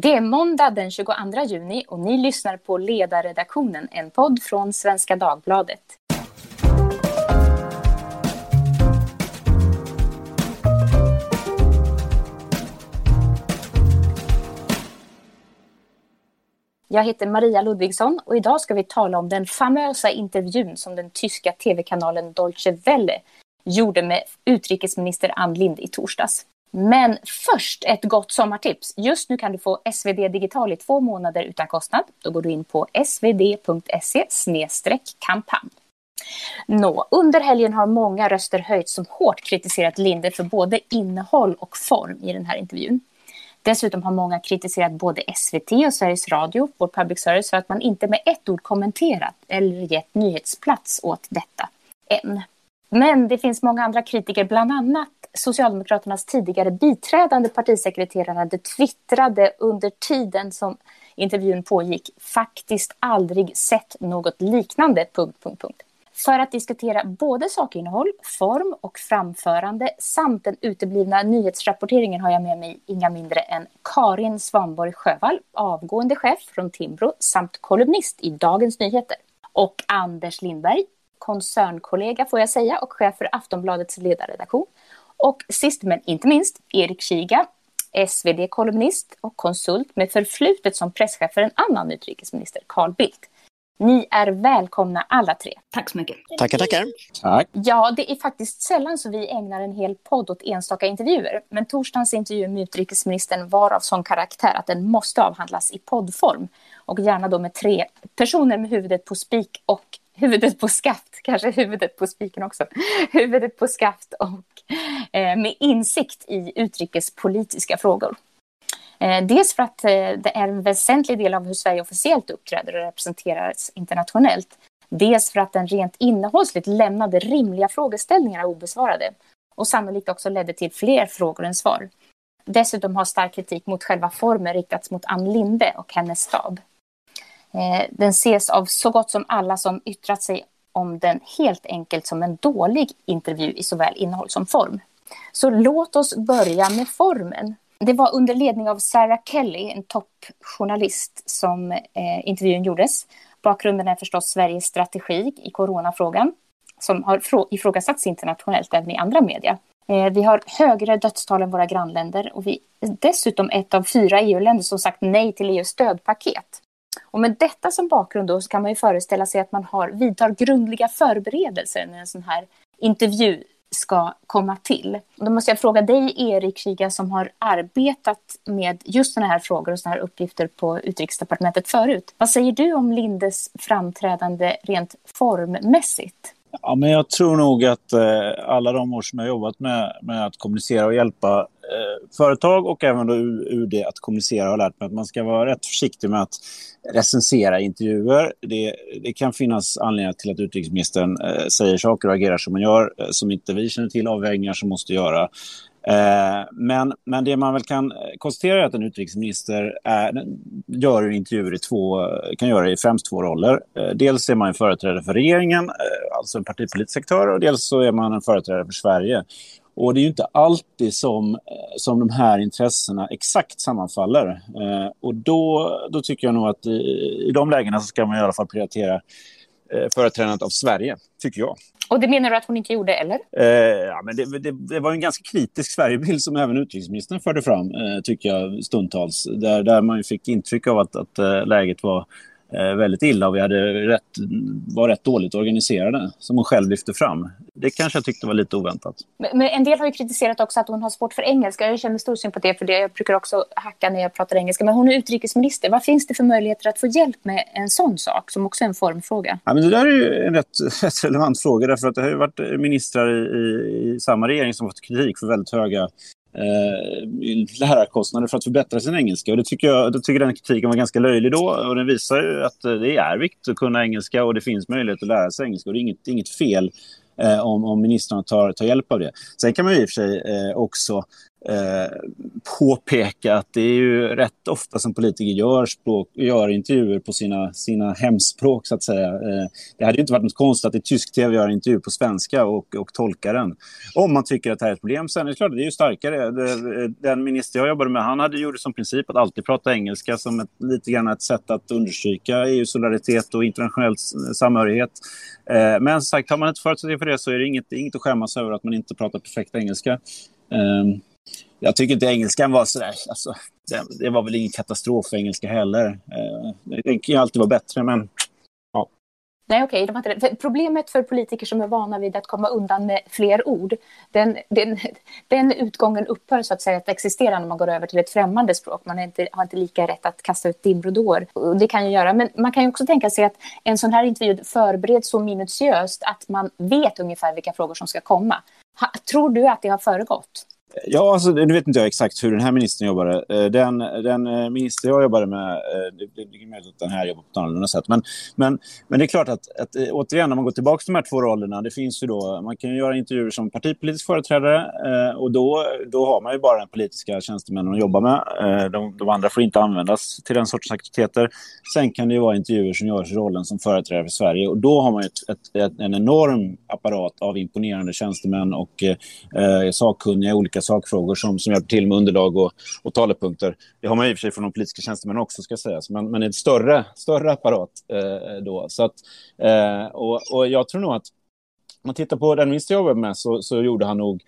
Det är måndag den 22 juni och ni lyssnar på Ledarredaktionen, en podd från Svenska Dagbladet. Jag heter Maria Ludvigsson och idag ska vi tala om den famösa intervjun som den tyska tv-kanalen Deutsche Welle gjorde med utrikesminister Ann Lind i torsdags. Men först ett gott sommartips. Just nu kan du få SvD Digital i två månader utan kostnad. Då går du in på svd.se kampanj. Nå, under helgen har många röster höjts som hårt kritiserat Linde för både innehåll och form i den här intervjun. Dessutom har många kritiserat både SVT och Sveriges Radio, vår public service, för att man inte med ett ord kommenterat eller gett nyhetsplats åt detta än. Men det finns många andra kritiker, bland annat Socialdemokraternas tidigare biträdande partisekreterare hade twittrade under tiden som intervjun pågick faktiskt aldrig sett något liknande... Punkt, punkt, punkt. För att diskutera både sakinnehåll, form och framförande samt den uteblivna nyhetsrapporteringen har jag med mig inga mindre än Karin Svanborg Sjövall, avgående chef från Timbro samt kolumnist i Dagens Nyheter. Och Anders Lindberg, koncernkollega får jag säga och chef för Aftonbladets ledarredaktion. Och sist men inte minst Erik Kiga, SvD-kolumnist och konsult med förflutet som presschef för en annan utrikesminister, Carl Bildt. Ni är välkomna alla tre. Tack så mycket. Tackar, tackar. Tack. Ja, det är faktiskt sällan så vi ägnar en hel podd åt enstaka intervjuer. Men torsdagens intervju med utrikesministern var av sån karaktär att den måste avhandlas i poddform. Och gärna då med tre personer med huvudet på spik och huvudet på skaft, kanske huvudet på spiken också, huvudet på skaft och Eh, med insikt i utrikespolitiska frågor. Eh, dels för att eh, det är en väsentlig del av hur Sverige officiellt uppträder och representeras internationellt. Dels för att den rent innehållsligt lämnade rimliga frågeställningar obesvarade och sannolikt också ledde till fler frågor än svar. Dessutom har stark kritik mot själva formen riktats mot Ann Linde och hennes stab. Den ses av så gott som alla som yttrat sig om den helt enkelt som en dålig intervju i såväl innehåll som form. Så låt oss börja med formen. Det var under ledning av Sarah Kelly, en toppjournalist, som eh, intervjun gjordes. Bakgrunden är förstås Sveriges strategi i coronafrågan som har ifrågasatts internationellt även i andra media. Eh, vi har högre dödstal än våra grannländer och vi är dessutom ett av fyra EU-länder som sagt nej till EUs stödpaket. Och med detta som bakgrund då så kan man ju föreställa sig att man har, vidtar grundliga förberedelser när en sån här intervju ska komma till. Då måste jag fråga dig, Erik Kiga, som har arbetat med just sådana här frågor och sådana här uppgifter på Utrikesdepartementet förut. Vad säger du om Lindes framträdande rent formmässigt? Ja, men jag tror nog att eh, alla de år som jag jobbat med, med att kommunicera och hjälpa Eh, företag och även då UD att kommunicera har lärt mig att man ska vara rätt försiktig med att recensera intervjuer. Det, det kan finnas anledningar till att utrikesministern eh, säger saker och agerar som man gör eh, som inte vi känner till, avvägningar som måste göra. Eh, men, men det man väl kan eh, konstatera är att en utrikesminister är, gör intervjuer i två, kan göra i främst två roller. Eh, dels är man en företrädare för regeringen, eh, alltså en partipolitisk aktör, och dels så är man en företrädare för Sverige. Och det är ju inte alltid som, som de här intressena exakt sammanfaller. Eh, och då, då tycker jag nog att i, i de lägena så ska man i alla fall prioritera eh, företrädandet av Sverige, tycker jag. Och det menar du att hon inte gjorde, eller? Eh, ja, men det, det, det, var en ganska kritisk Sverigebild som även utrikesministern förde fram, eh, tycker jag, stundtals. Där, där man fick intryck av att, att äh, läget var Eh, väldigt illa och vi hade rätt, var rätt dåligt organiserade, som hon själv lyfte fram. Det kanske jag tyckte var lite oväntat. Men, en del har ju kritiserat också att hon har svårt för engelska. Jag känner stor sympati för det. Jag brukar också hacka när jag pratar engelska. Men hon är utrikesminister. Vad finns det för möjligheter att få hjälp med en sån sak, som också är en formfråga? Ja, men det där är ju en rätt, rätt relevant fråga, därför att det har ju varit ministrar i, i, i samma regering som fått kritik för väldigt höga eh, lärarkostnader för att förbättra sin engelska. Och det tycker jag, jag tycker den kritiken var ganska löjlig då och den visar ju att eh, det är viktigt att kunna engelska och det finns möjlighet att lära sig engelska och det är inget, inget fel eh, om, om ministrarna tar, tar hjälp av det. Sen kan man ju i och för sig eh, också eh, påpeka att det är ju rätt ofta som politiker gör, språk, gör intervjuer på sina, sina hemspråk, så att säga. Eh, det hade ju inte varit något konstigt att i tysk tv göra intervju på svenska och, och tolka den. Om man tycker att det här är ett problem. Sen är det klart, det är ju starkare. Den minister jag jobbade med, han hade gjort som princip att alltid prata engelska som ett, lite grann ett sätt att understryka EU-solidaritet och internationell samhörighet. Eh, men som sagt, har man inte förutsättningar för det så är det inget, inget att skämmas över att man inte pratar perfekt engelska. Um, jag tycker inte engelskan var sådär... Alltså, det, det var väl ingen katastrof för engelska heller. Eh, uh, det kan ju alltid vara bättre, men ja. Nej, okej. Okay, för problemet för politiker som är vana vid att komma undan med fler ord, den, den, den utgången upphör så att säga att existera när man går över till ett främmande språk. Man inte, har inte lika rätt att kasta ut dimridåer. Det kan ju göra, men man kan ju också tänka sig att en sån här intervju förbereds så minutiöst att man vet ungefär vilka frågor som ska komma. Ha, tror du att det har föregått? Ja, alltså, nu vet inte jag exakt hur den här ministern jobbade. Eh, den, den eh, minister jag jobbade med, eh, det är möjligt att den här jobbar på ett annorlunda sätt. Men, men, men det är klart att, att återigen, om man går tillbaka till de här två rollerna, det finns ju då, man kan ju göra intervjuer som partipolitisk företrädare och då, då har man ju bara den politiska tjänstemännen att jobba med. De, de andra får inte användas till den sortens aktiviteter. Sen kan det ju vara intervjuer som görs i rollen som företrädare för Sverige och då har man ju ett, ett, ett, en enorm apparat av imponerande tjänstemän och eh, sakkunniga i olika sakfrågor som, som hjälper till med underlag och, och talepunkter. Det har man i och för sig från de politiska tjänstemännen också, ska sägas, men, men en större, större apparat eh, då. Så att, eh, och, och jag tror nog att om man tittar på den minister jag jobbade med så, så gjorde han nog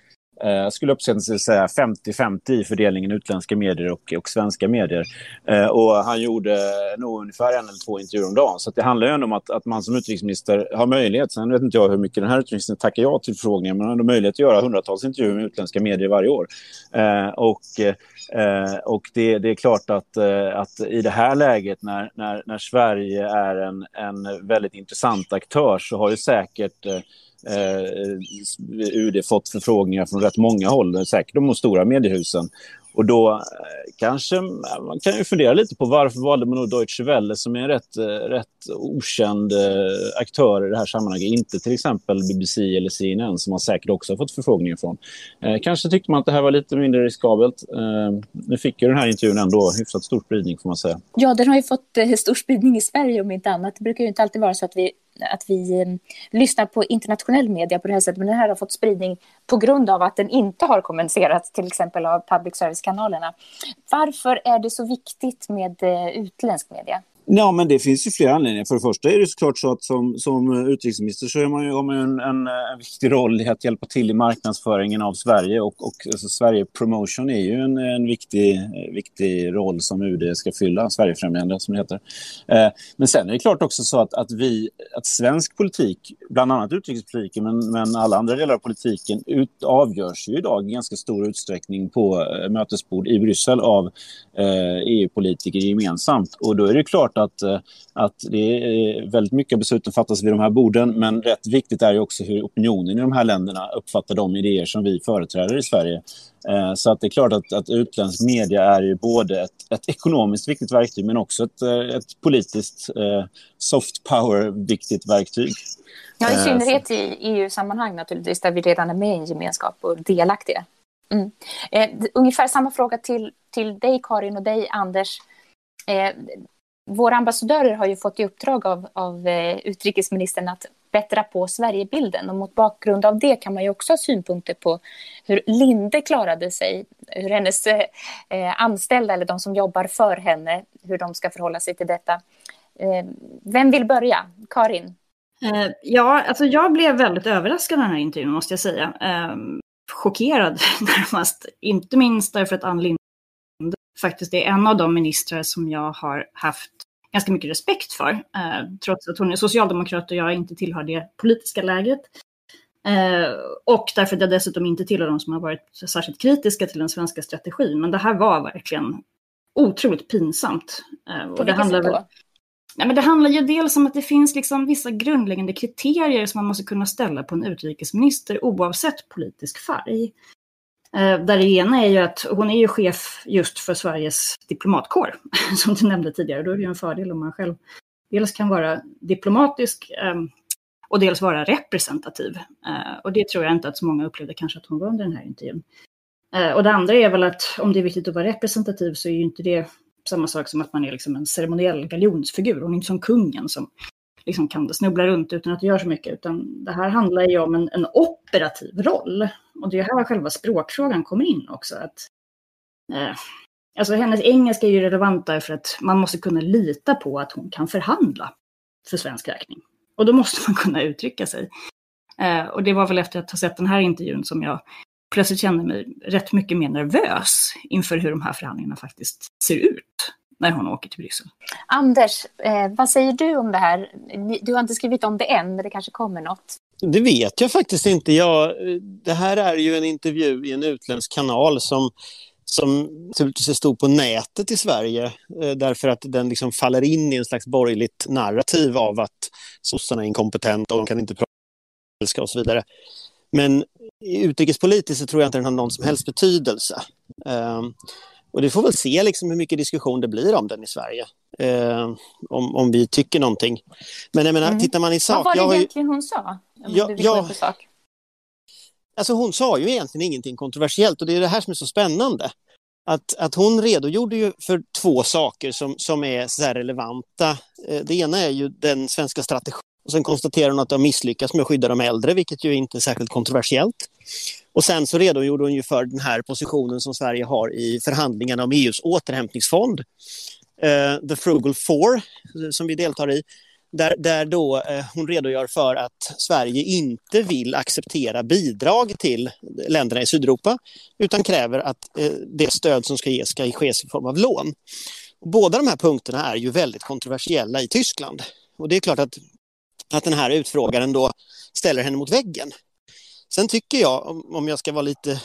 Eh, jag skulle uppskattningsvis säga 50-50 i fördelningen utländska medier och, och svenska medier. Eh, och han gjorde nog ungefär en eller två intervjuer om dagen. Så det handlar ju ändå om att, att man som utrikesminister har möjlighet. Sen vet inte jag hur mycket den här utrikesministern tackar ja till förfrågningar, men han har möjlighet att göra hundratals intervjuer med utländska medier varje år. Eh, och eh, och det, det, är klart att, eh, att i det här läget när, när, när Sverige är en, en väldigt intressant aktör så har ju säkert eh, eh, eh UD fått förfrågningar från rätt många håll, säkert de stora mediehusen. Och då eh, kanske man kan ju fundera lite på varför valde man då Deutsche Welle som är en rätt, eh, rätt okänd aktör i det här sammanhanget, inte till exempel BBC eller CNN som man säkert också har fått förfrågningar från. Eh, kanske tyckte man att det här var lite mindre riskabelt. Eh, nu fick ju den här intervjun ändå hyfsat stor spridning får man säga. Ja, den har ju fått eh, stor spridning i Sverige om inte annat. Det brukar ju inte alltid vara så att vi att vi mm, lyssnar på internationell media på det här sättet, men den här har fått spridning på grund av att den inte har kommunicerats till exempel av public service-kanalerna. Varför är det så viktigt med eh, utländsk media? Ja, men det finns ju flera anledningar. För det första är det såklart så att som, som utrikesminister så är man ju, har man ju en, en, en, viktig roll i att hjälpa till i marknadsföringen av Sverige. Och, och alltså Sverige Promotion är ju en, en viktig, viktig roll som UD ska fylla, Sverigefrämjande som det heter. Eh, men sen är det klart också så att, att, vi, att svensk politik, bland annat utrikespolitiken men, men alla andra delar av politiken, ut, avgörs ju idag i ganska stor utsträckning på eh, mötesbord i Bryssel av EU-politiker gemensamt. Och då är det klart att, eh, att det är väldigt mycket beslut som fattas vid de här borden men rätt viktigt är ju också hur opinionen i de här länderna uppfattar de idéer som vi företräder i Sverige. Eh, så att det är klart att, att utländsk media är ju både ett, ett ekonomiskt viktigt verktyg men också ett, eh, ett politiskt soft power-viktigt verktyg. Ja, i synnerhet i EU-sammanhang naturligtvis, där vi redan är med i en gemenskap och delaktiga. Mm. Eh, ungefär samma fråga till, till dig, Karin, och dig, Anders. Eh, våra ambassadörer har ju fått i uppdrag av, av eh, utrikesministern att bättra på Sverigebilden och mot bakgrund av det kan man ju också ha synpunkter på hur Linde klarade sig, hur hennes eh, eh anställda eller de som jobbar för henne, hur de ska förhålla sig till detta. Eh, vem vill börja? Karin? Eh, ja, alltså jag blev väldigt överraskad av den här intervjun måste jag säga. Eh, Chockerad närmast, inte minst därför att Ann Linde faktiskt är en av de ministrar som jag har haft ganska mycket respekt för, eh, trots att hon är socialdemokrat och jag inte tillhör det politiska lägret. Eh, och därför att jag dessutom inte tillhör de som har varit särskilt kritiska till den svenska strategin. Men det här var verkligen otroligt pinsamt. Eh, och det handlar väl... Nej, men det handlar ju dels om att det finns liksom vissa grundläggande kriterier som man måste kunna ställa på en utrikesminister oavsett politisk färg. Eh, där det ena är ju att hon är ju chef just för Sveriges diplomatkår, som du nämnde tidigare. Då är det ju en fördel om man själv dels kan vara diplomatisk ehm, och dels vara representativ. Eh, och det tror jag inte att så många upplevde kanske att hon var under den här intervjun. Eh, och det andra är väl att om det är viktigt att vara representativ så är ju inte det samma sak som att man är liksom en ceremoniell galjonsfigur. Hon är inte som kungen som liksom kan snubbla runt utan att göra så mycket. Utan det här handlar ju om en, en operativ roll. Och det är här själva språkfrågan kommer in också. Att, eh, alltså hennes engelska är ju relevant därför att man måste kunna lita på att hon kan förhandla för svensk räkning. Och då måste man kunna uttrycka sig. Eh, och det var väl efter att ha sett den här intervjun som jag plötsligt kände mig rätt mycket mer nervös inför hur de här förhandlingarna faktiskt ser ut när hon åker till Bryssel. Anders, eh, vad säger du om det här? Du har inte skrivit om det än, men det kanske kommer något. Det vet jag faktiskt inte. Jag, det här är ju en intervju i en utländsk kanal som som naturligtvis är stor på nätet i Sverige eh, därför att den liksom faller in i en slags borgerligt narrativ av att sossarna är inkompetenta och de kan inte prata och så vidare. Men utrikespolitiskt så tror jag inte den har någon som helst betydelse. Um, och det får väl se liksom hur mycket diskussion det blir om den i Sverige. Uh, om, om vi tycker någonting. Men jag menar, mm. tittar man i sak... Vad var det egentligen hon sa? Ja, ja, Alltså hon sa ju egentligen ingenting kontroversiellt och det är det här som är så spännande. Att, att hon redogjorde ju för två saker som, som är så relevanta. Eh, det ena är ju den svenska strategin och sen konstaterar hon att de har misslyckats med att skydda de äldre, vilket ju inte är särskilt kontroversiellt. Och sen så redogjorde hon ju för den här positionen som Sverige har i förhandlingarna om EUs återhämtningsfond. eh, the Frugal Four, som vi deltar i. Där, där då eh, hon redogör för att Sverige inte vill acceptera bidrag till länderna i Sydeuropa utan kräver att eh, det stöd som ska ges ska ges i form av lån. Båda de här punkterna är ju väldigt kontroversiella i Tyskland. Och det är klart att, att den här utfrågaren då ställer henne mot väggen. Sen tycker jag, om, jag ska vara lite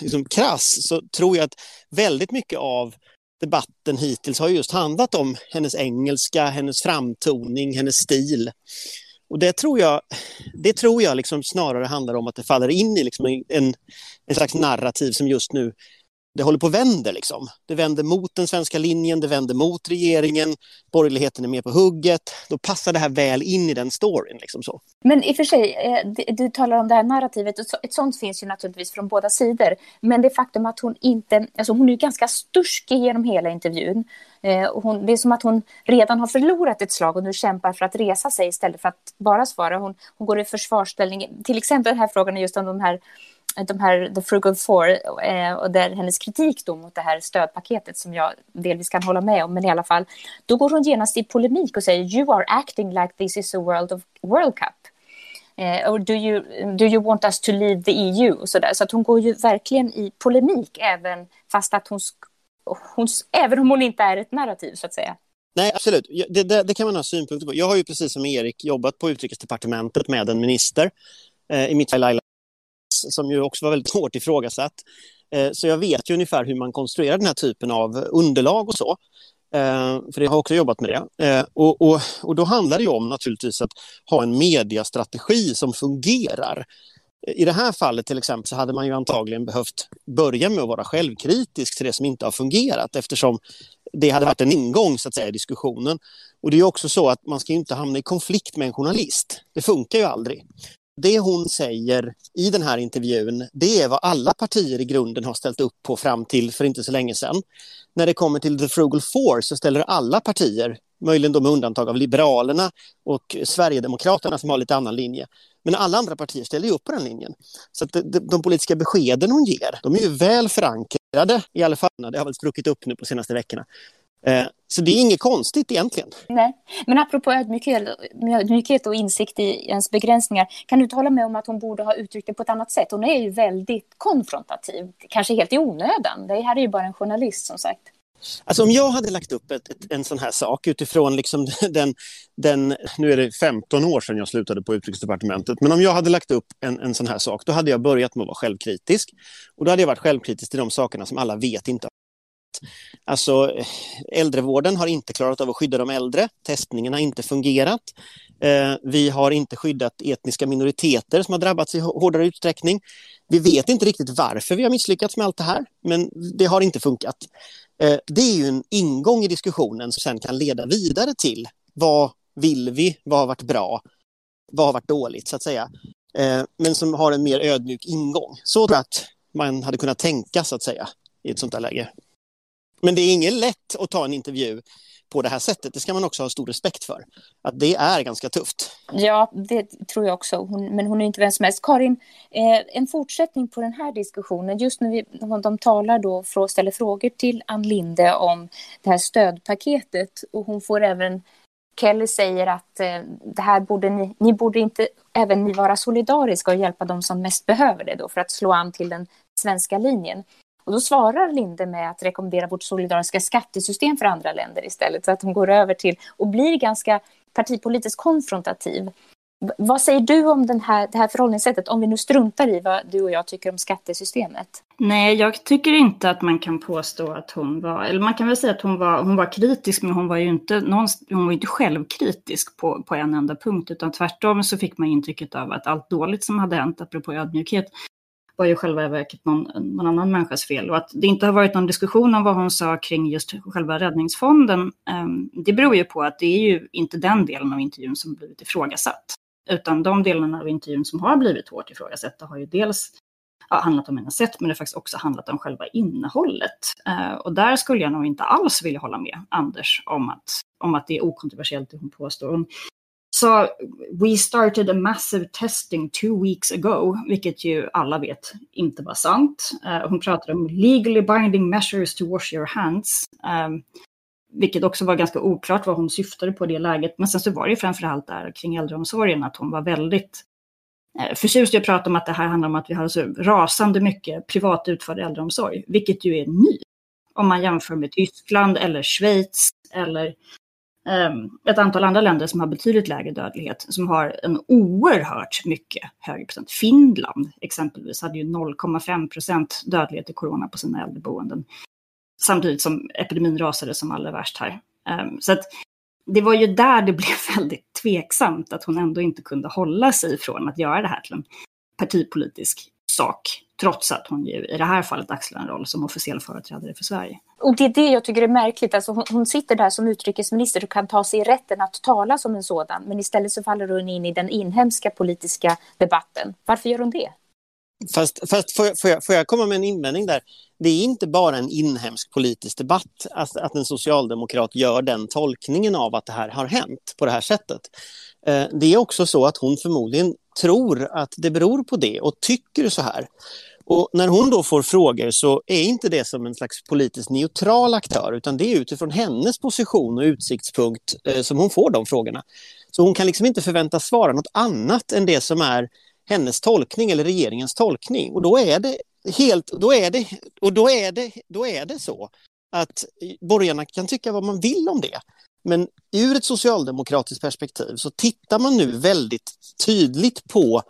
liksom, krass, så tror jag att väldigt mycket av debatten hittills har just handlat om hennes engelska, hennes framtoning, hennes stil. Och det tror jag, det tror jag liksom snarare handlar om att det faller in i liksom en, en slags narrativ som just nu det håller på att vända. Liksom. Det vänder mot den svenska linjen, det vänder mot regeringen, borgerligheten är med på hugget. Då passar det här väl in i den storyn. Liksom så. Men i och för sig, eh, du talar om det här narrativet, ett sånt finns ju naturligtvis från båda sidor. Men det faktum att hon inte, alltså hon är ganska sturskig genom hela intervjun. Eh, hon, det är som att hon redan har förlorat ett slag och nu kämpar för att resa sig istället för att bara svara. Hon, hon går i försvarsställning. Till exempel den här frågan är just om de här de här The Frugal Four eh, och där hennes kritik då mot det här stödpaketet som jag delvis kan hålla med om, men i alla fall, då går hon genast i polemik och säger you are acting like this is a world of World Cup. Eh, or do you, do you want us to leave the EU? Och så där. så att hon går ju verkligen i polemik även fast att hon, hon, även om hon inte är ett narrativ så att säga. Nej, absolut. Det, det, det, kan man ha synpunkter på. Jag har ju precis som Erik jobbat på utrikesdepartementet med en minister eh, i mitt Laila som ju också var väldigt hårt ifrågasatt. Eh, så jag vet ju ungefär hur man konstruerar den här typen av underlag och så. Eh, för jag har också jobbat med det. Eh, och, och, och då handlar det om naturligtvis att ha en mediastrategi som fungerar. I det här fallet till exempel så hade man ju antagligen behövt börja med att vara självkritisk till det som inte har fungerat eftersom det hade varit en ingång så att säga, i diskussionen. Och det är också så att man ska inte hamna i konflikt med en journalist. Det funkar ju aldrig det hon säger i den här intervjun, det är vad alla partier i grunden har ställt upp på fram till för inte så länge sedan. När det kommer till The Frugal Four så ställer alla partier, möjligen då med undantag av Liberalerna och Sverigedemokraterna som har lite annan linje, men alla andra partier ställer upp på den linjen. Så att de, de, de politiska beskeden hon ger, de är ju väl förankrade, i alla fall, det har väl spruckit upp nu på senaste veckorna. Eh, så det är inget konstigt egentligen. Nej, men apropå ödmjukhet, och insikt i ens begränsningar, kan du inte hålla med om att hon borde ha uttryckt det på ett annat sätt? Hon är ju väldigt konfrontativ, kanske helt i onödan. Det här är ju bara en journalist som sagt. Alltså om jag hade lagt upp ett, ett, en sån här sak utifrån liksom den, den, nu är det 15 år sedan jag slutade på utrikesdepartementet, men om jag hade lagt upp en, en sån här sak, då hade jag börjat med att vara självkritisk. Och då hade jag varit självkritisk till de sakerna som alla vet inte Alltså, äldrevården har inte klarat av att skydda de äldre. Testningen har inte fungerat. Eh, vi har inte skyddat etniska minoriteter som har drabbats i hårdare utsträckning. Vi vet inte riktigt varför vi har misslyckats med allt det här, men det har inte funkat. Eh, det är ju en ingång i diskussionen som sen kan leda vidare till vad vill vi? Vad har varit bra? Vad har varit dåligt, så att säga? Eh, men som har en mer ödmjuk ingång. Så att man hade kunnat tänka så att säga i ett sånt här läge. Men det är inget lätt att ta en intervju på det här sättet. Det ska man också ha stor respekt för. Att det är ganska tufft. Ja, det tror jag också. Hon, men hon är inte vem som helst. Karin, eh, en fortsättning på den här diskussionen. Just när vi, de talar då och ställer frågor till Ann Linde om det här stödpaketet. Och hon får även Kelly säger att eh, det här borde ni, ni borde inte även ni vara solidariska och hjälpa de som mest behöver det då för att slå an till den svenska linjen. Och då svarar Linde med att rekommendera vårt solidariska skattesystem för andra länder istället. Så att hon går över till och blir ganska partipolitiskt konfrontativ. Vad säger du om den här, det här förhållningssättet, om vi nu struntar i vad du och jag tycker om skattesystemet? Nej, jag tycker inte att man kan påstå att hon var, eller man kan väl säga att hon var, hon var kritisk, men hon var ju inte, hon var inte självkritisk på, på en enda punkt, utan tvärtom så fick man intrycket av att allt dåligt som hade hänt, apropå ödmjukhet, var ju själva verket någon, någon annan människas fel. Och att det inte har varit någon diskussion om vad hon sa kring just själva räddningsfonden, ehm, det beror ju på att det är ju inte den delen av intervjun som blivit ifrågasatt. Utan de delarna av intervjun som har blivit hårt ifrågasatta har ju dels ja, handlat om hennes sätt, men det har faktiskt också handlat om själva innehållet. Eh, och där skulle jag nog inte alls vilja hålla med Anders om att, om att det är okontroversiellt det hon påstår. Hon så, “We started a massive testing two weeks ago”, vilket ju alla vet inte var sant. Uh, hon pratade om “legally binding measures to wash your hands”. Um, vilket också var ganska oklart vad hon syftade på i det läget. Men sen så var det ju framförallt där kring äldreomsorgen att hon var väldigt eh, förtjust i att prata om att det här handlar om att vi har så rasande mycket privat utförd äldreomsorg, vilket ju är ny. Om man jämför med Tyskland eller Schweiz eller Ehm, ett antal andra länder som har betydligt lägre dödlighet, som har en oerhört mycket högre procent. Finland exempelvis hade ju 0,5 procent dödlighet i corona på sina äldreboenden samtidigt som epidemin rasade som allra värst här. Ehm, så att det var ju där det blev väldigt tveksamt att hon ändå inte kunde hålla sig från att göra det här till en partipolitisk sak. Trots att hon ju i det här fallet axlar en roll som officiell företrädare för Sverige. Och det är det jag tycker är märkligt. Alltså hon, hon sitter där som utrikesminister och kan ta sig rätten att tala som en sådan. Men istället så faller hon in i den inhemska politiska debatten. Varför gör hon det? Fast, fast får, jag, får, jag, får jag komma med en invändning där? Det är inte bara en inhemsk politisk debatt att, att en socialdemokrat gör den tolkningen av att det här har hänt på det här sättet. Eh, det är också så att hon förmodligen tror att det beror på det och tycker så här. Och när hon då får frågor så är inte det som en slags politiskt neutral aktör utan det är utifrån hennes position och utsiktspunkt eh, som hon får de frågorna. Så hon kan liksom inte förväntas svara något annat än det som är hennes tolkning eller regeringens tolkning. Och då är det helt, då är det, och då är det, då är det så att borgarna kan tycka vad man vill om det. Men ur ett socialdemokratiskt perspektiv så tittar man nu väldigt tydligt på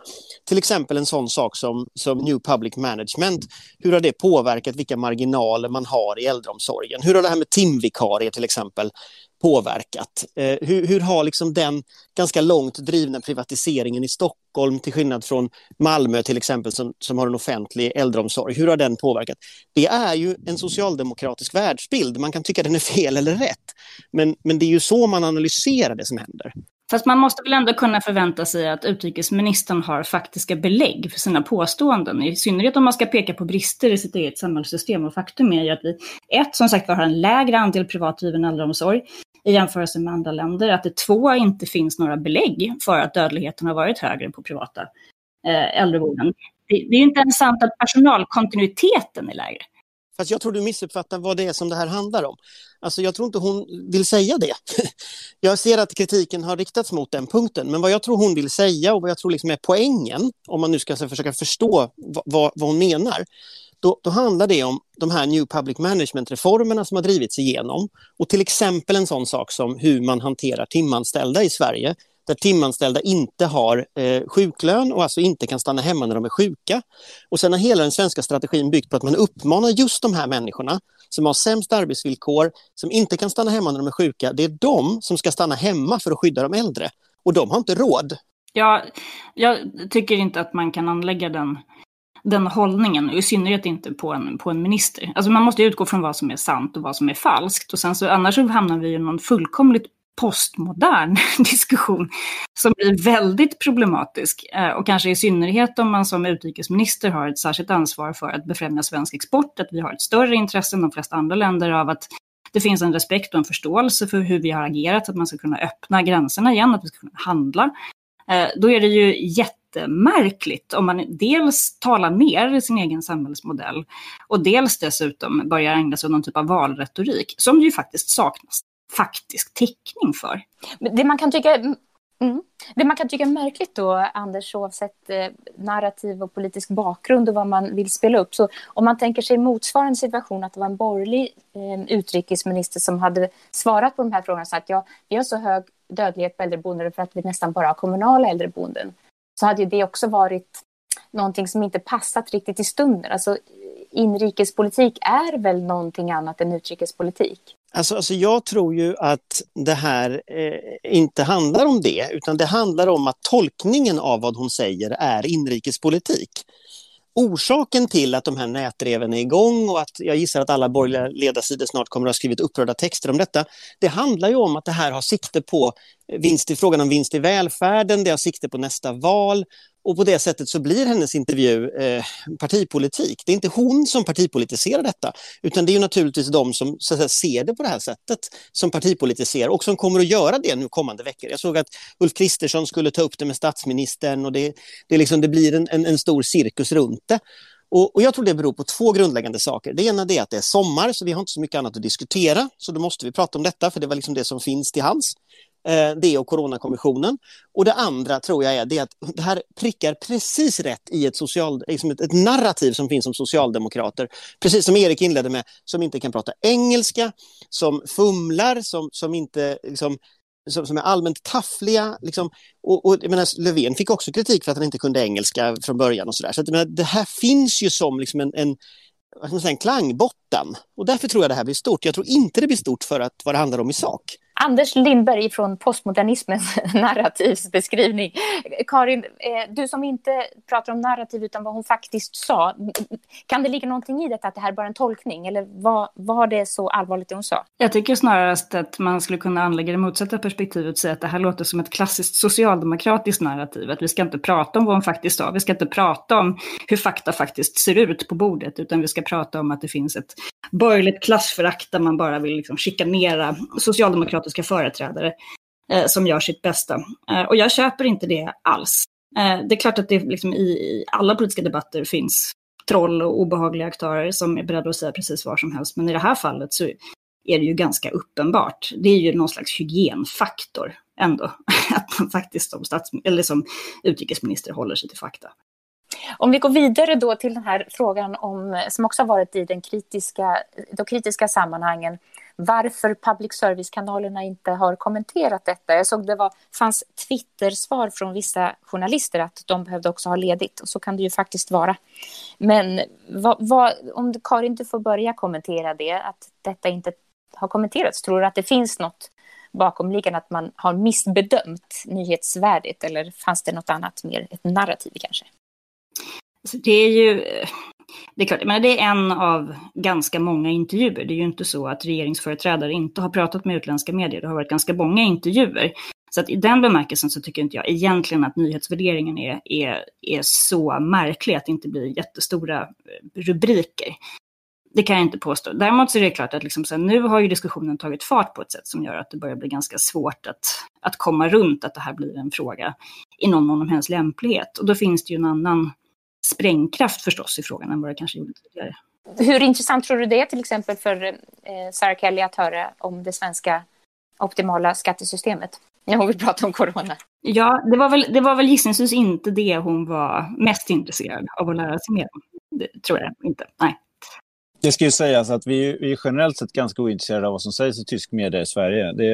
till exempel en sån sak som, som New Public Management. Hur har det påverkat vilka marginaler man har i äldreomsorgen? Hur har det här med timvikarier till exempel påverkat? Eh, hur, hur har liksom den ganska långt drivna privatiseringen i Stockholm till skillnad från Malmö till exempel som, som har en offentlig äldreomsorg, hur har den påverkat? Det är ju en socialdemokratisk världsbild. Man kan tycka den är fel eller rätt. Men, men det är ju så man analyserar det som händer. Fast man måste väl ändå kunna förvänta sig att utrikesministern har faktiska belägg för sina påståenden. I synnerhet om man ska peka på brister i sitt eget samhällssystem. Och faktum är ju att vi, ett, som sagt har en lägre andel privatdriven äldreomsorg i jämförelse med andra länder. Att det två, inte finns några belägg för att dödligheten har varit högre på privata eh, äldreboenden. Det, det är inte ens sant att personalkontinuiteten är lägre. Fast jag tror du missuppfattar vad det är som det här handlar om. Alltså jag tror inte hon vill säga det. Jag ser att kritiken har riktats mot den punkten, men vad jag tror hon vill säga och vad jag tror liksom är poängen, om man nu ska försöka förstå vad, vad hon menar, då, då, handlar det om de här New Public Management-reformerna som har drivits igenom. Och till exempel en sån sak som hur man hanterar timanställda i Sverige där timanställda inte har eh, sjuklön och alltså inte kan stanna hemma när de är sjuka. Och sen har hela den svenska strategin byggt på att man uppmanar just de här människorna som har sämst arbetsvillkor, som inte kan stanna hemma när de är sjuka. Det är de som ska stanna hemma för att skydda de äldre. Och de har inte råd. Ja, jag tycker inte att man kan anlägga den den hållningen, och i synnerhet inte på en, på en minister. Alltså man måste utgå från vad som är sant och vad som är falskt. Och sen så, annars så hamnar vi i någon fullkomligt postmodern diskussion som blir väldigt problematisk. Eh, och kanske i synnerhet om man som utrikesminister har ett särskilt ansvar för att befrämja svensk export, att vi har ett större intresse än de flesta andra länder av att det finns en respekt och en förståelse för hur vi har agerat, att man ska kunna öppna gränserna igen, att vi ska kunna handla. Eh, då är det ju jättemärkligt om man dels talar ner sin egen samhällsmodell och dels dessutom börjar ägna sig åt någon typ av valretorik som ju faktiskt saknas faktisk täckning för. Det man kan tycka mm, mm. Det man kan tycka är märkligt då, Anders, oavsett eh, narrativ och politisk bakgrund och vad man vill spela upp, så om man tänker sig motsvarande situation att det var en borgerlig eh, utrikesminister som hade svarat på de här frågorna och sagt ja, vi har så hög dödlighet på äldreboenden för att vi nästan bara har kommunala äldreboenden, så hade ju det också varit någonting som inte passat riktigt i stunden. Alltså, inrikespolitik är väl någonting annat än utrikespolitik? Alltså, alltså jag tror ju att det här eh, inte handlar om det, utan det handlar om att tolkningen av vad hon säger är inrikespolitik. Orsaken till att de här nätdreven är igång och att jag gissar att alla borgerliga ledarsidor snart kommer att ha skrivit upprörda texter om detta, det handlar ju om att det här har sikte på vinst i, frågan om vinst i välfärden, det har sikte på nästa val och på det sättet så blir hennes intervju eh, partipolitik. Det är inte hon som partipolitiserar detta, utan det är naturligtvis de som så säga, ser det på det här sättet som partipolitiserar och som kommer att göra det nu kommande veckor. Jag såg att Ulf Kristersson skulle ta upp det med statsministern och det, det, liksom, det blir en, en, en stor cirkus runt det. Och, och, jag tror det beror på två grundläggande saker. Det ena är att det är sommar, så vi har inte så mycket annat att diskutera, så då måste vi prata om detta, för det var liksom det som finns till hands. Eh, det och Coronakommissionen. Och det andra tror jag är det att det här prickar precis rätt i ett, social, liksom ett, ett narrativ som finns om socialdemokrater. Precis som Erik inledde med, som inte kan prata engelska, som fumlar, som, som inte liksom, som, som, är allmänt taffliga. Liksom, och, och, jag menar, Löfven fick också kritik för att han inte kunde engelska från början. och Så, där. så att, menar, Det här finns ju som liksom en, en, vad ska man säga, en klangbotten. Och därför tror jag det här blir stort. Jag tror inte det blir stort för att, vad det handlar om i sak. Anders Lindberg från postmodernismens narrativsbeskrivning. Karin, eh, du som inte pratar om narrativ utan vad hon faktiskt sa. Kan det ligga någonting i detta att det här är bara en tolkning? Eller var, var det så allvarligt det hon sa? Jag tycker snarast att man skulle kunna anlägga det motsatta perspektivet och säga att det här låter som ett klassiskt socialdemokratiskt narrativ. Att vi ska inte prata om vad hon faktiskt sa. Vi ska inte prata om hur fakta faktiskt ser ut på bordet, utan vi ska prata om att det finns ett borgerligt klassförakt där man bara vill liksom chikanera socialdemokratiska företrädare eh, som gör sitt bästa. Eh, och jag köper inte det alls. Eh, det är klart att det liksom i, i alla politiska debatter finns troll och obehagliga aktörer som är beredda att säga precis vad som helst. Men i det här fallet så är det ju ganska uppenbart. Det är ju någon slags hygienfaktor ändå, att man faktiskt som, stats eller som utrikesminister håller sig till fakta. Om vi går vidare då till den här frågan om, som också har varit i den kritiska, de kritiska sammanhangen, varför public service-kanalerna inte har kommenterat detta. Jag såg det var, fanns Twitter-svar från vissa journalister att de behövde också ha ledigt, och så kan det ju faktiskt vara. Men vad, vad, om Karin du får börja kommentera det, att detta inte har kommenterats, tror du att det finns något bakomliggande, att man har missbedömt nyhetsvärdet, eller fanns det något annat mer, ett narrativ kanske? Alltså, det är ju, eh, det är klart, men det är en av ganska många intervjuer. Det är ju inte så att regeringsföreträdare inte har pratat med utländska medier. Det har varit ganska många intervjuer. Så att i den bemärkelsen så tycker inte jag egentligen att nyhetsvärderingen är, är, är så märklig att det inte blir jättestora eh, rubriker. Det kan jag inte påstå. Däremot så är det klart att liksom så här, nu har ju diskussionen tagit fart på ett sätt som gör att det börjar bli ganska svårt att, att komma runt att det här blir en fråga i någon mån om hennes lämplighet. Och då finns det ju en annan sprängkraft förstås i frågan än vad det kanske gjorde tidigare. Hur intressant tror du det är till exempel för eh, Sarah Kelly att höra om det svenska optimala skattesystemet? När hon vill prata om corona. Ja, det var väl, det var väl gissningsvis inte det hon var mest intresserad av att lära sig mer om. Det tror jag inte. Nej. Det ska ju sägas att vi, vi är generellt sett ganska ointresserade av vad som sägs i tysk media i Sverige. Det,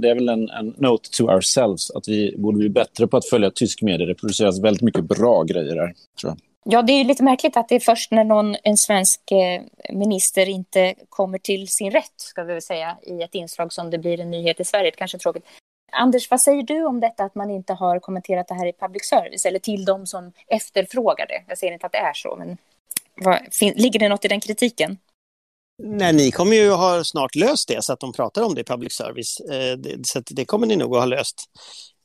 det är väl en, en, note to ourselves att vi borde bli bättre på att följa tysk media. Det produceras väldigt mycket bra grejer där, tror jag. Ja, det är lite märkligt att det är först när någon, en svensk eh, minister inte kommer till sin rätt, ska vi väl säga, i ett inslag som det blir en nyhet i Sverige. Det kanske är tråkigt. Anders, vad säger du om detta att man inte har kommenterat det här i public service eller till de som efterfrågar det? Jag säger inte att det är så, men vad, ligger det något i den kritiken? Nej, ni kommer ju ha snart löst det så att de pratar om det i public service. Eh, så det kommer ni nog att ha löst.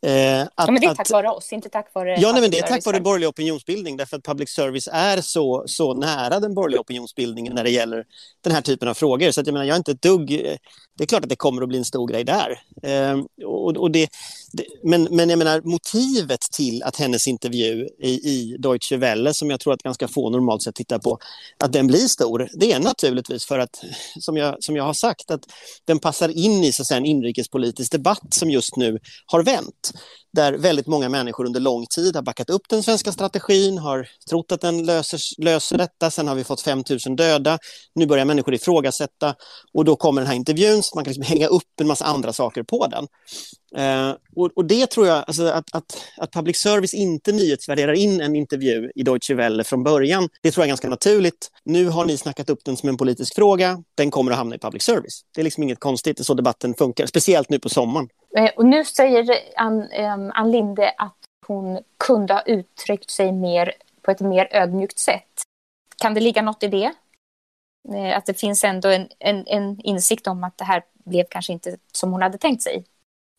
Eh, att, ja, men det är tack vare oss, inte tack vare... Ja, nej, men det är tack vare borgerlig opinionsbildning, därför att public service är så, så nära den borgerliga opinionsbildningen när det gäller den här typen av frågor. Så att, jag menar, jag är inte ett dugg... Det är klart att det kommer att bli en stor grej där. Eh, och, och det, det, men, men jag menar, motivet till att hennes intervju i, i Deutsche Welle, som jag tror att ganska få normalt sett tittar på, att den blir stor, det är naturligtvis för att, som jag, som jag har sagt, att den passar in i så säga, en inrikespolitisk debatt som just nu har vänt där väldigt många människor under lång tid har backat upp den svenska strategin, har trott att den löser, löser detta. Sen har vi fått 5 000 döda. Nu börjar människor ifrågasätta och då kommer den här intervjun så man kan liksom hänga upp en massa andra saker på den. Eh, och, och, det tror jag, alltså att, att, att public service inte nyhetsvärderar in en intervju i Deutsche Welle från början, det tror jag är ganska naturligt. Nu har ni snackat upp den som en politisk fråga, den kommer att hamna i public service. Det är liksom inget konstigt, det är så debatten funkar, speciellt nu på sommaren. Eh, och nu säger Ann, um, Ann Linde att hon kunde ha uttryckt sig mer på ett mer ödmjukt sätt. Kan det ligga något i det? Eh, att det finns ändå en, en, en insikt om att det här blev kanske inte som hon hade tänkt sig?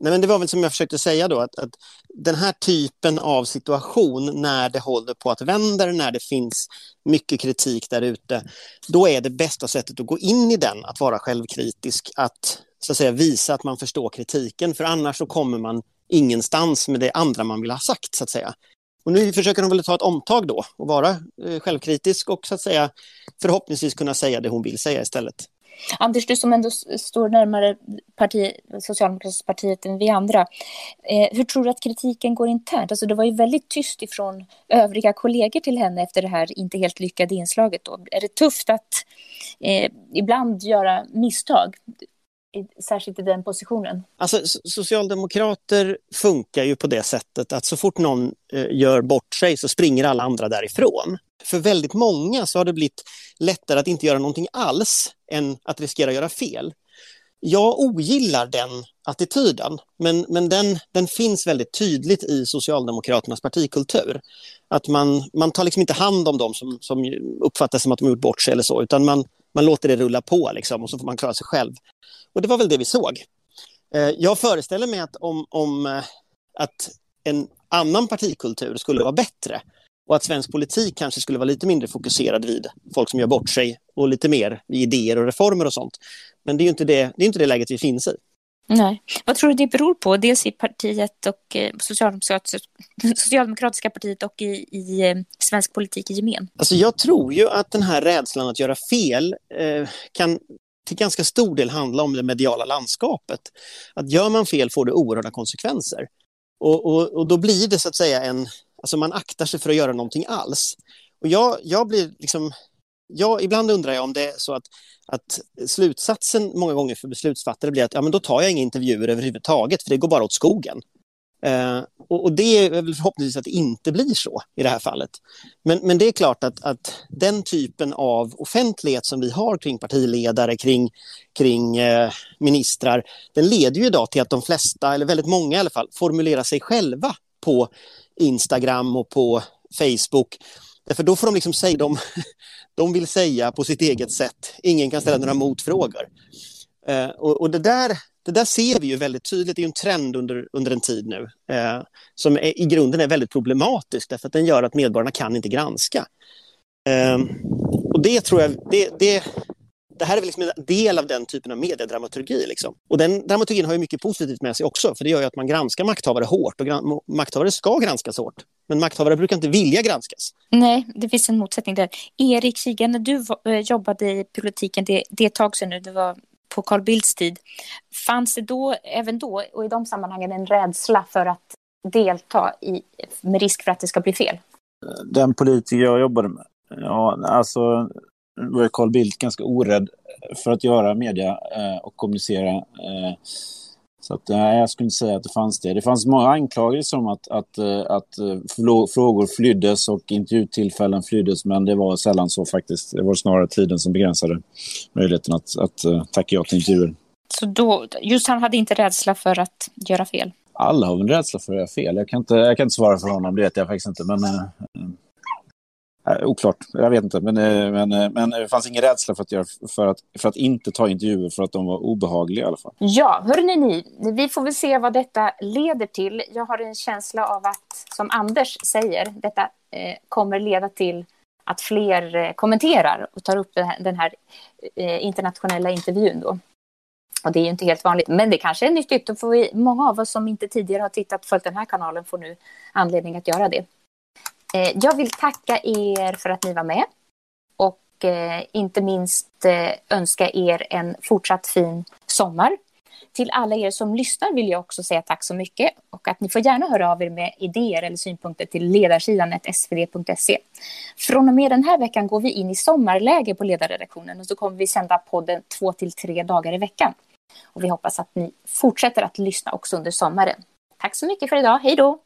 Nej, men det var väl som jag försökte säga då, att, att, den här typen av situation när det håller på att vända, när det finns mycket kritik där ute, då är det bästa sättet att gå in i den, att vara självkritisk, att så att säga visa att man förstår kritiken, för annars så kommer man ingenstans med det andra man vill ha sagt, så att säga. Och nu försöker hon väl ta ett omtag då och vara eh, självkritisk och så att säga förhoppningsvis kunna säga det hon vill säga istället. Anders, du som ändå står närmare parti, Socialdemokratiska partiet än vi andra. Eh, hur tror du att kritiken går internt? Alltså det var ju väldigt tyst ifrån övriga kollegor till henne efter det här inte helt lyckade inslaget. Då. Är det tufft att eh, ibland göra misstag? särskilt i den positionen? Alltså, socialdemokrater funkar ju på det sättet att så fort någon eh, gör bort sig så springer alla andra därifrån. För väldigt många så har det blivit lättare att inte göra någonting alls än att riskera att göra fel. Jag ogillar den attityden, men, men den, den finns väldigt tydligt i Socialdemokraternas partikultur. Att man, man tar liksom inte hand om dem som, som uppfattas som att de har gjort bort sig eller så, utan man, man låter det rulla på liksom, och så får man klara sig själv. Och det var väl det vi såg. Eh, jag föreställer mig att om, om eh, att en annan partikultur skulle vara bättre och att svensk politik kanske skulle vara lite mindre fokuserad vid folk som gör bort sig och lite mer vid idéer och reformer och sånt. Men det är ju inte det, det, är inte det läget vi finns i. Nej. Vad tror du det beror på? Dels i partiet och eh, socialdemokratiska, socialdemokratiska partiet och i, i eh, svensk politik i gemen? Alltså jag tror ju att den här rädslan att göra fel eh, kan till ganska stor del handla om det mediala landskapet. Att gör man fel får det oerhörda konsekvenser. Och, och, och då blir det så att säga en, alltså man aktar sig för att göra någonting alls. Och jag, jag blir liksom, jag, ibland undrar jag om det är så att, att slutsatsen många gånger för beslutsfattare blir att ja, men då tar jag inga intervjuer överhuvudtaget för det går bara åt skogen. Eh, och, och, det är väl förhoppningsvis att det inte blir så i det här fallet. Men, men det är klart att, att den typen av offentlighet som vi har kring partiledare, kring, kring eh, ministrar, den leder ju idag till att de flesta, eller väldigt många i alla fall, formulerar sig själva på Instagram och på Facebook. Därför då får de liksom säga, de, de vill säga på sitt eget sätt. Ingen kan ställa några motfrågor. Eh, och, och det där det där ser vi ju väldigt tydligt, det är en trend under, under en tid nu eh, som är, i grunden är väldigt problematisk därför att den gör att medborgarna kan inte granska. Eh, och det tror jag, det, det, det här är väl liksom en del av den typen av mediedramaturgi. Liksom. Och den dramaturgin har ju mycket positivt med sig också, för det gör ju att man granskar makthavare hårt och gran makthavare ska granskas hårt. Men makthavare brukar inte vilja granskas. Nej, det finns en motsättning där. Erik Kiga, när du eh, jobbade i politiken, det, det är ett tag sedan nu, det var på Carl Bildts tid. Fanns det då, även då och i de sammanhangen en rädsla för att delta i, med risk för att det ska bli fel? Den politiker jag jobbade med, ja, alltså var Carl Bildt ganska orädd för att göra media eh, och kommunicera. Eh, så att, nej, jag skulle inte säga att det fanns det. Det fanns många anklagelser om att, att, eh, att, frågor flyddes och intervjutillfällen flyddes, men det var sällan så faktiskt. Det var snarare tiden som begränsade möjligheten att, att, tacka ja till intervjuer. Så då, just han hade inte rädsla för att göra fel? Alla har väl rädsla för att göra fel. Jag kan inte, jag kan inte svara för honom, det vet jag faktiskt inte. Men, Eh, oklart, jag vet inte. Men, eh, men, eh, men det fanns ingen rädsla för att, göra, för, att, för att inte ta intervjuer för att de var obehagliga i alla fall. Ja, hörni ni, vi får väl se vad detta leder till. Jag har en känsla av att, som Anders säger, detta eh, kommer leda till att fler eh, kommenterar och tar upp den här, den här eh, internationella intervjun då. Och det är ju inte helt vanligt, men det kanske är nyttigt. Då får vi, många av oss som inte tidigare har tittat följt den här kanalen får nu anledning att göra det. Eh, jag vill tacka er för att ni var med och eh, inte minst eh, önska er en fortsatt fin sommar. Till alla er som lyssnar vill jag också säga tack så mycket och att ni får gärna höra av er med idéer eller synpunkter till ledarsidan svd.se. Från och med den här veckan går vi in i sommarläge på ledarredaktionen och så kommer vi sända podden två till tre dagar i veckan. Och vi hoppas att ni fortsätter att lyssna också under sommaren. Tack så mycket för idag. Hej då!